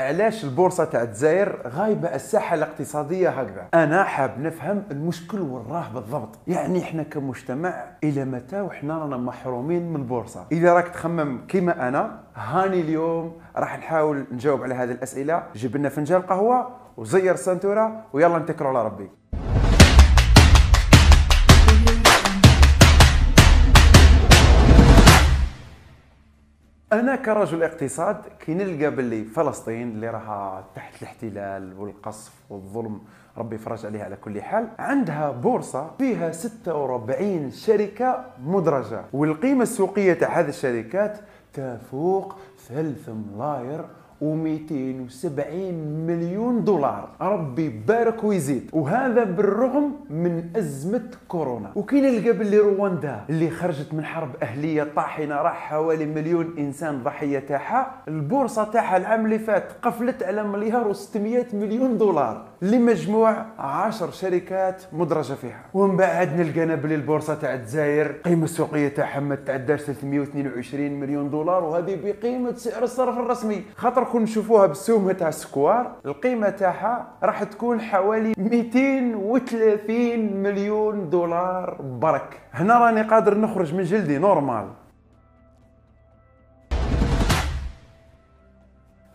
علاش البورصة تاع الجزائر غايبة الساحة الاقتصادية هكذا؟ أنا حاب نفهم المشكل وين راه بالضبط. يعني إحنا كمجتمع إلى متى وحنا رانا محرومين من البورصة؟ إذا راك تخمم كيما أنا هاني اليوم راح نحاول نجاوب على هذه الأسئلة. جيب لنا فنجان قهوة وزير السنتوره ويلا نتكلوا على ربي. أنا كرجل اقتصاد كي نلقى باللي فلسطين اللي راها تحت الاحتلال والقصف والظلم ربي يفرج عليها على كل حال. عندها بورصة فيها 46 شركة مدرجة والقيمة السوقية تاع هذه الشركات تفوق 3 ملاير و270 مليون دولار. ربي يبارك ويزيد. وهذا بالرغم من أزمة كورونا. وكي نلقى باللي رواندا اللي خرجت من حرب أهلية طاحنة راح حوالي مليون إنسان ضحية تاعها البورصة تاعها العام اللي فات قفلت على مليار و600 مليون دولار. لمجموع 10 شركات مدرجة فيها. ومن بعد نلقانا باللي البورصة تاع الجزائر القيمة السوقية تاعها ما تعداش 322 مليون دولار. وهذه بقيمة سعر الصرف الرسمي. خاطر كون نشوفوها بالسوم تاع السكوار القيمة تاعها راح تكون حوالي 230 مليون دولار برك. هنا راني قادر نخرج من جلدي normal.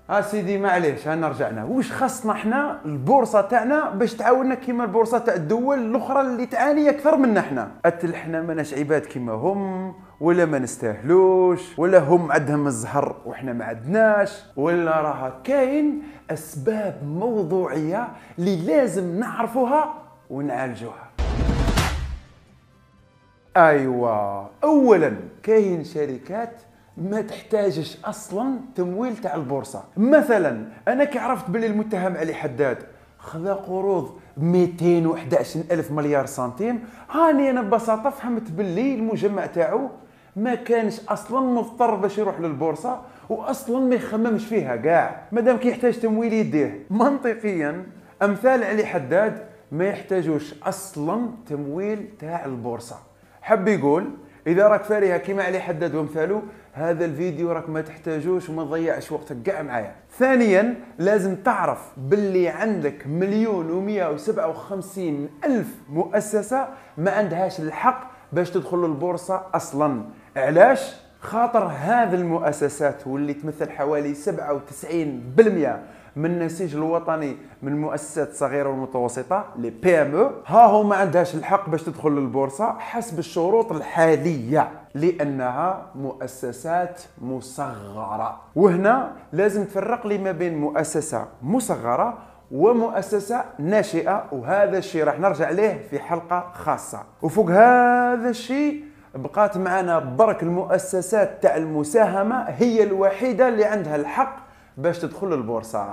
ها سيدي معليش هنا رجعنا واش خاصنا إحنا البورصة تاعنا باش تعاوننا كيما البورصة تاع الدول الأخرى اللي تعاني أكثر منا إحنا؟ أتل إحنا ماناش عباد كيما هم ولا ما نستاهلوش ولا هم عندهم الزهر وحنا ما عندناش ولا راه كاين أسباب موضوعية اللي لازم نعرفوها ونعالجوها. ايوا اولا كاين شركات ما تحتاجش أصلا تمويل تاع البورصة. مثلا أنا كي عرفت بلي المتهم علي حداد خذا قروض 211 ألف مليار سنتيم هاني أنا ببساطة فهمت باللي المجمع تاعو ما كانش أصلا مضطر باش يروح للبورصة واصلا ما يخممش فيها كاع. مادام كيحتاج تمويل يديه. منطقيا أمثال علي حداد ما يحتاجوش أصلا تمويل تاع البورصة. حب يقول إذا راك فارهة كيما علي حداد وأمثاله هذا الفيديو راك ما تحتاجوش وما تضيعش وقتك كاع معايا. ثانيا لازم تعرف باللي عندك مليون و وخمسين ألف مؤسسة ما عندهاش الحق باش تدخل البورصه أصلا. علاش؟ خاطر هذه المؤسسات واللي تمثل حوالي 97% من النسيج الوطني من المؤسسات الصغيره والمتوسطه لي بي ام أو ها هو ما عندهاش الحق باش تدخل للبورصة حسب الشروط الحالية لأنها مؤسسات مصغرة. وهنا لازم تفرق لي ما بين مؤسسة مصغرة ومؤسسة ناشئة وهذا الشيء راح نرجع ليه في حلقة خاصة. وفوق هذا الشيء بقات معنا برك المؤسسات تاع المساهمة هي الوحيدة اللي عندها الحق باش تدخل البورصة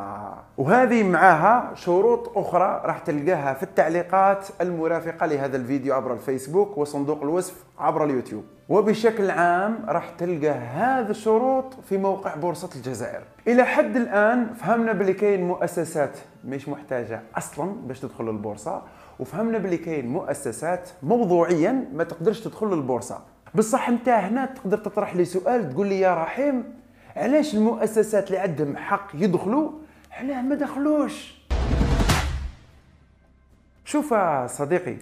وهذه معاها شروط أخرى راح تلقاها في التعليقات المرافقة لهذا الفيديو عبر الفيسبوك وصندوق الوصف عبر اليوتيوب. وبشكل عام راح تلقى هذه الشروط في موقع بورصة الجزائر. إلى حد الآن فهمنا بلي كاين مؤسسات مش محتاجة أصلا باش تدخل البورصة وفهمنا بلي كاين مؤسسات موضوعيا ما تقدرش تدخل للبورصة. بصح أنت هنا تقدر تطرح لي سؤال تقول لي يا رحيم علاش المؤسسات اللي عندهم حق يدخلوا علاه ما دخلوش؟ شوف صديقي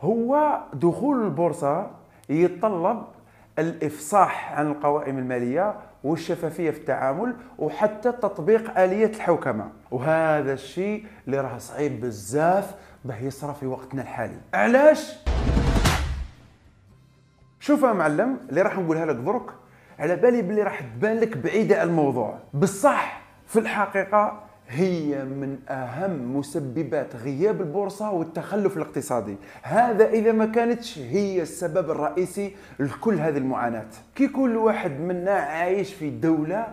هو دخول البورصة يتطلب الإفصاح عن القوائم المالية والشفافية في التعامل وحتى تطبيق آلية الحوكمة. وهذا الشيء اللي راه صعيب بزاف باه يصرى في وقتنا الحالي. علاش؟ شوف يا معلم اللي راح نقولها لك درك على بالي بلي راح تبان لك بعيدة عن الموضوع. بصح في الحقيقة هي من أهم مسببات غياب البورصة والتخلف الاقتصادي. هذا إذا ما كانتش هي السبب الرئيسي لكل هذه المعاناة. كي كل واحد منا عايش في دولة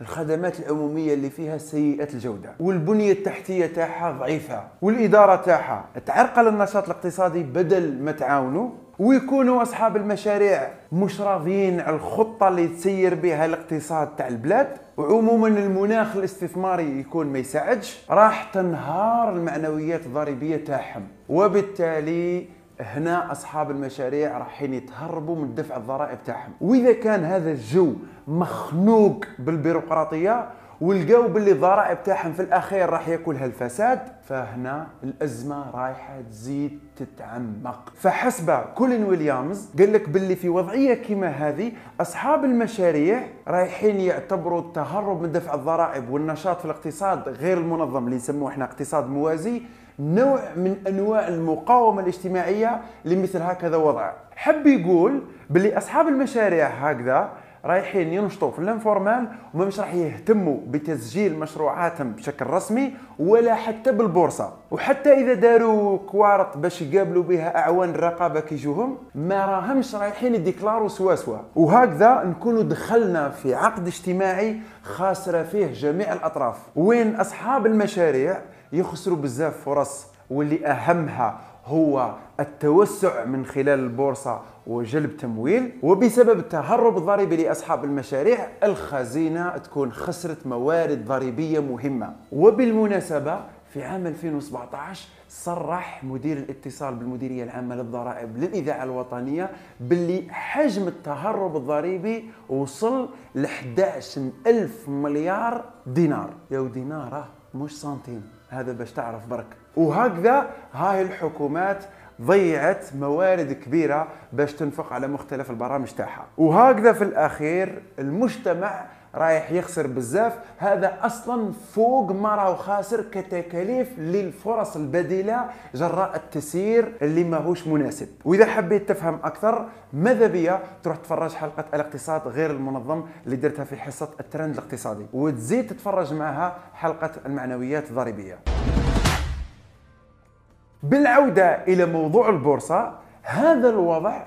الخدمات العمومية اللي فيها سيئة الجودة والبنية التحتية تاعها ضعيفة والإدارة تاعها تعرقل النشاط الاقتصادي بدل ما تعاونوا ويكونوا أصحاب المشاريع مش راضيين على الخطة اللي تسير بها الاقتصاد تاع البلاد. وعموما المناخ الاستثماري يكون ما يساعدش. راح تنهار المعنويات الضريبية تاعهم. وبالتالي هنا أصحاب المشاريع راحين يتهربوا من دفع الضرائب تاعهم. وإذا كان هذا الجو مخنوق بالبيروقراطية ولقاو باللي الضرائب تاعهم في الأخير راح ياكلها الفساد فهنا الأزمة رايحة تزيد تتعمق. فحسب كولين ويليامز قال لك باللي في وضعية كما هذه أصحاب المشاريع رايحين يعتبروا التهرب من دفع الضرائب والنشاط في الاقتصاد غير المنظم اللي نسموه إحنا اقتصاد موازي نوع من أنواع المقاومة الاجتماعية لمثل هكذا وضع. حب يقول باللي أصحاب المشاريع هكذا رايحين ينشطوا في الانفورمال وما مش راح يهتموا بتسجيل مشروعاتهم بشكل رسمي ولا حتى بالبورصة. وحتى إذا داروا كوارط باش يقابلوا بها أعوان الرقابة كيجوهم ما راهمش رايحين يديكلاروا سوا سوا. وهكذا نكونوا دخلنا في عقد اجتماعي خاسره فيه جميع الأطراف. وين أصحاب المشاريع يخسروا بزاف فرص واللي أهمها هو التوسع من خلال البورصة وجلب تمويل وبسبب التهرب الضريبي لأصحاب المشاريع الخزينة تكون خسرت موارد ضريبية مهمة. وبالمناسبة في عام 2017 صرح مدير الاتصال بالمديرية العامة للضرائب للإذاعة الوطنية باللي حجم التهرب الضريبي وصل ل 11 ألف مليار دينار. يا دينار مش سنتيم هذا باش تعرف برك. وهكذا هاي الحكومات ضيعت موارد كبيرة باش تنفق على مختلف البرامج تاعها. وهكذا في الأخير المجتمع رايح يخسر بزاف هذا أصلا فوق ما راهو خاسر كتكاليف للفرص البديلة جراء التسيير اللي ماهوش مناسب. وإذا حبيت تفهم أكثر ماذا بيا؟ تروح تفرج حلقة الاقتصاد غير المنظم اللي درتها في حصة الترند الاقتصادي وتزيد تتفرج معها حلقة المعنويات الضريبية. بالعودة إلى موضوع البورصة هذا الوضع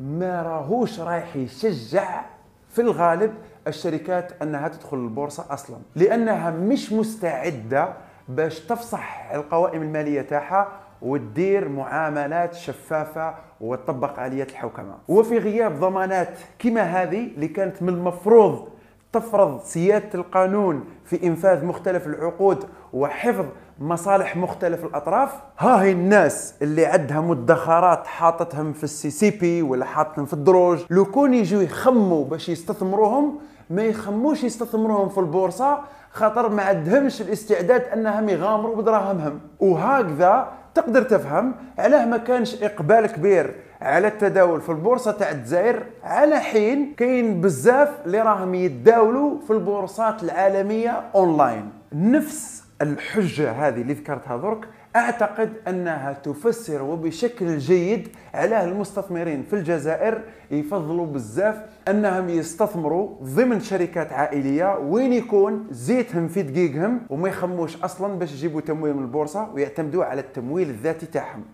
ما راهوش رايح يشجع في الغالب الشركات أنها تدخل البورصة أصلا لأنها مش مستعدة باش تفصح القوائم المالية تاعها وتدير معاملات شفافة وتطبق آليات الحوكمة. وفي غياب ضمانات كما هذه اللي كانت من المفروض تفرض سيادة القانون في إنفاذ مختلف العقود وحفظ مصالح مختلف الأطراف ها هي الناس اللي عندها مدخرات حاطتهم في ال CCP ولا حاطتهم في الدروج لو كون يجوا يخموا باش يستثمروهم ما يخموش يستثمروهم في البورصة خاطر ما عندهمش الاستعداد أنهم يغامروا بدراهمهم. وهكذا تقدر تفهم علاه ما كانش إقبال كبير على التداول في البورصة تاع الجزائر على حين كاين بزاف اللي راهم يتداولوا في البورصات العالمية اونلاين نفس الحجة هذه اللي ذكرتها درك أعتقد أنها تفسر وبشكل جيد علاه المستثمرين في الجزائر يفضلوا بزاف أنهم يستثمروا ضمن شركات عائلية وين يكون زيتهم في دقيقهم وما يخموش أصلا باش يجيبوا تمويل من البورصة ويعتمدوا على التمويل الذاتي تاعهم.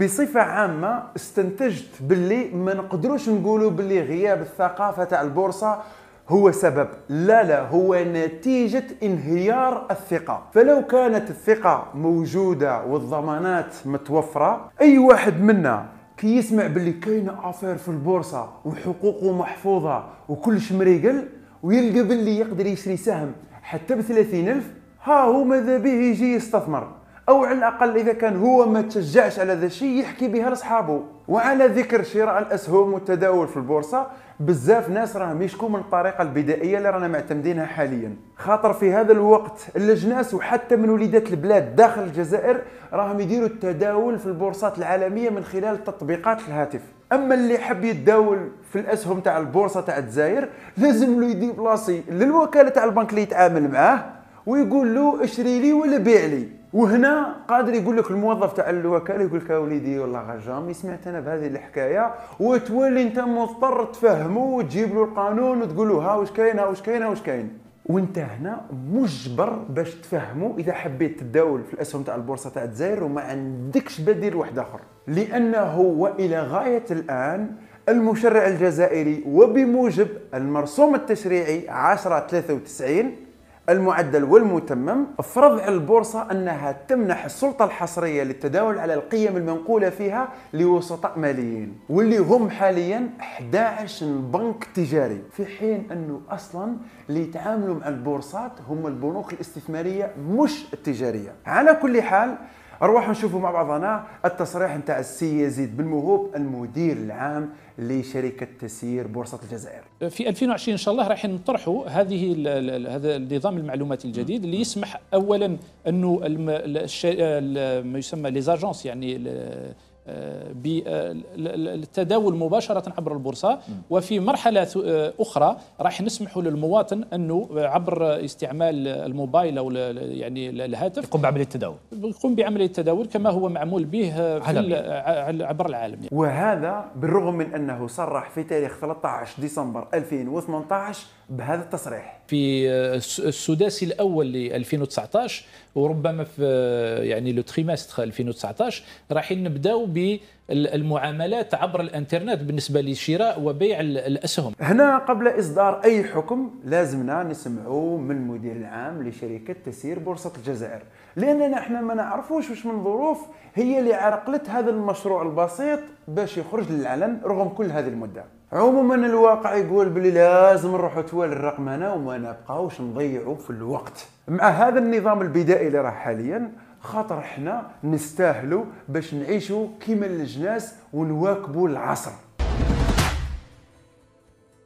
بصفة عامة استنتجت باللي ما نقدروش نقولوا باللي غياب الثقافة تاع البورصة هو سبب. لا لا هو نتيجة انهيار الثقة. فلو كانت الثقة موجودة والضمانات متوفرة أي واحد منا كي يسمع باللي كاينة أفير في البورصة وحقوقه محفوظة وكلش مريقل ويلقى باللي يقدر يشري سهم حتى ب ألف ها هو ماذا به يجي يستثمر؟ أو على الأقل إذا كان هو ما تشجعش على هذا الشيء يحكي بها لأصحابه. وعلى ذكر شراء الأسهم والتداول في البورصة بزاف ناس راهم يشكوا من الطريقة البدائية اللي رانا معتمدينها حاليا. خاطر في هذا الوقت اللجناس وحتى من وليدات البلاد داخل الجزائر راهم يديروا التداول في البورصات العالمية من خلال تطبيقات الهاتف. أما اللي حب يتداول في الأسهم تاع البورصة تاع الجزائر لازم له يدي بلاصي للوكالة تاع البنك اللي يتعامل معاه ويقول له اشري لي ولا بيع لي. وهنا قادر يقول لك الموظف تاع الوكاله يقول لك وليدي والله جامي سمعت أنا بهذه الحكاية وتولي أنت مضطر تفهمه وتجيب له القانون وتقول له ها واش كاين ها واش كاين ها واش كاين. وأنت هنا مجبر باش تفهمه إذا حبيت تداول في الأسهم تاع البورصة تاع الجزائر وما عندكش بديل واحد آخر. لأنه والى غاية الآن المشرع الجزائري وبموجب المرسوم التشريعي 1093 المعدل والمتمم فرض على البورصة أنها تمنح السلطة الحصرية للتداول على القيم المنقولة فيها لوسطاء ماليين واللي هم حاليا 11 بنك تجاري في حين أنه أصلا اللي يتعاملوا مع البورصات هم البنوك الاستثمارية مش التجارية. على كل حال أروح نشوفوا مع بعضنا التصريح نتاع السي يزيد بن موهوب المدير العام لشركة تسيير بورصة الجزائر. في 2020 إن شاء الله راح نطرحوا هذه هذا النظام المعلوماتي الجديد اللي يسمح اولا أنه ما يسمى لي يعني بالتداول مباشرة عبر البورصة. وفي مرحلة أخرى راح نسمح للمواطن أنه عبر استعمال الموبايل أو يعني الهاتف يقوم بعملية التداول. يقوم بعملية التداول كما هو معمول به في عبر العالم. وهذا بالرغم من أنه صرح في تاريخ 13 ديسمبر 2018 بهذا التصريح. في السداسي الأول ل 2019 وربما في يعني لو تريمستر 2019 راح نبداو بالمعاملات عبر الإنترنت بالنسبة لشراء وبيع الأسهم. هنا قبل إصدار أي حكم لازمنا نسمعوا من المدير العام لشركة تسيير بورصة الجزائر لأننا إحنا ما نعرفوش واش من ظروف هي اللي عرقلت هذا المشروع البسيط باش يخرج للعلن رغم كل هذه المدة. عموما الواقع يقول بلي لازم نروحوا توالي الرقمنه وما نبقاوش نضيعوا في الوقت. مع هذا النظام البدائي اللي راه حاليا خاطر إحنا نستاهلوا باش نعيشوا كيما الجناس ونواكبوا العصر.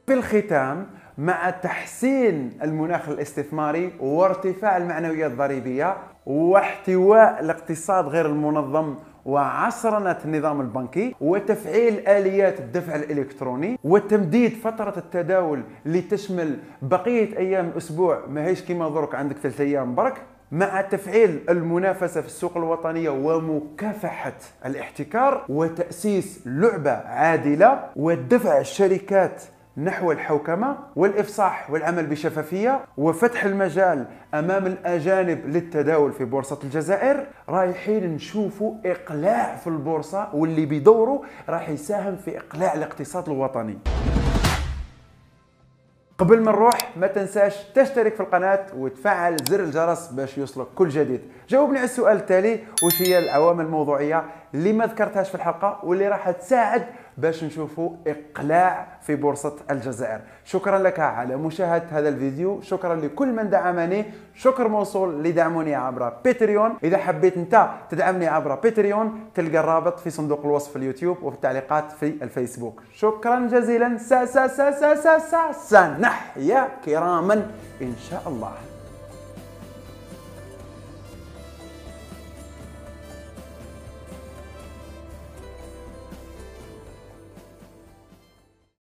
في الختام مع تحسين المناخ الاستثماري وارتفاع المعنويات الضريبية واحتواء الاقتصاد غير المنظم وعصرنة النظام البنكي وتفعيل آليات الدفع الإلكتروني وتمديد فترة التداول لتشمل بقية أيام الأسبوع. ما هيش كما درك عندك ثلاثة أيام برك؟ مع تفعيل المنافسة في السوق الوطنية ومكافحة الاحتكار وتأسيس لعبة عادلة ودفع الشركات نحو الحوكمة والإفصاح والعمل بشفافية وفتح المجال أمام الأجانب للتداول في بورصة الجزائر رايحين نشوفوا إقلاع في البورصة واللي بدوره راح يساهم في إقلاع الاقتصاد الوطني. قبل ما نروح ما تنساش تشترك في القناة وتفعل زر الجرس باش يوصلك كل جديد. جاوبني على السؤال التالي وش هي العوامل الموضوعية اللي ما ذكرتهاش في الحلقة واللي راح تساعد باش نشوفوا اقلاع في بورصه الجزائر شكرا لك على مشاهده هذا الفيديو شكرا لكل من دعمني شكر موصول لدعموني عبر باتريون اذا حبيت انت تدعمني عبر باتريون تلقى الرابط في صندوق الوصف في اليوتيوب وفي التعليقات في الفيسبوك شكرا جزيلا سا سا سا سا سا سا, سا نحيا كراما ان شاء الله